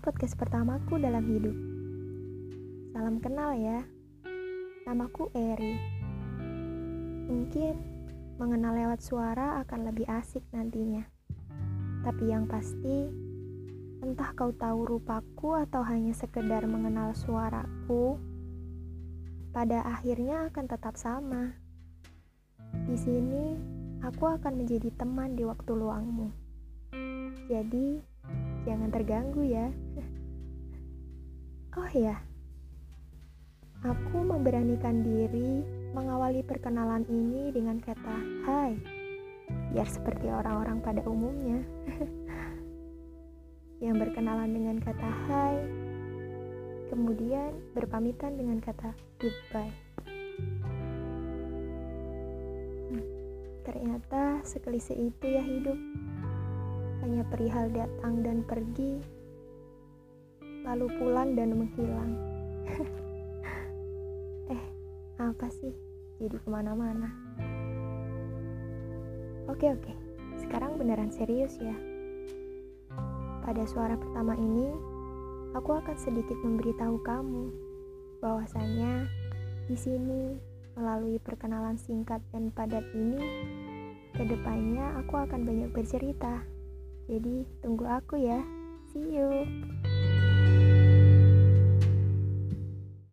podcast pertamaku dalam hidup. Salam kenal ya. Namaku Eri. Mungkin mengenal lewat suara akan lebih asik nantinya. Tapi yang pasti, entah kau tahu rupaku atau hanya sekedar mengenal suaraku, pada akhirnya akan tetap sama. Di sini, aku akan menjadi teman di waktu luangmu. Jadi, Jangan terganggu ya. Oh ya, aku memberanikan diri mengawali perkenalan ini dengan kata "hai", biar seperti orang-orang pada umumnya. Yang berkenalan dengan kata "hai", kemudian berpamitan dengan kata "goodbye". Hmm, ternyata sekelise itu ya hidup hanya perihal datang dan pergi, lalu pulang dan menghilang. eh, apa sih? Jadi ke mana-mana. Oke, oke. Sekarang beneran serius ya. Pada suara pertama ini, aku akan sedikit memberitahu kamu bahwasanya di sini melalui perkenalan singkat dan padat ini, ke depannya aku akan banyak bercerita jadi tunggu aku ya. See you.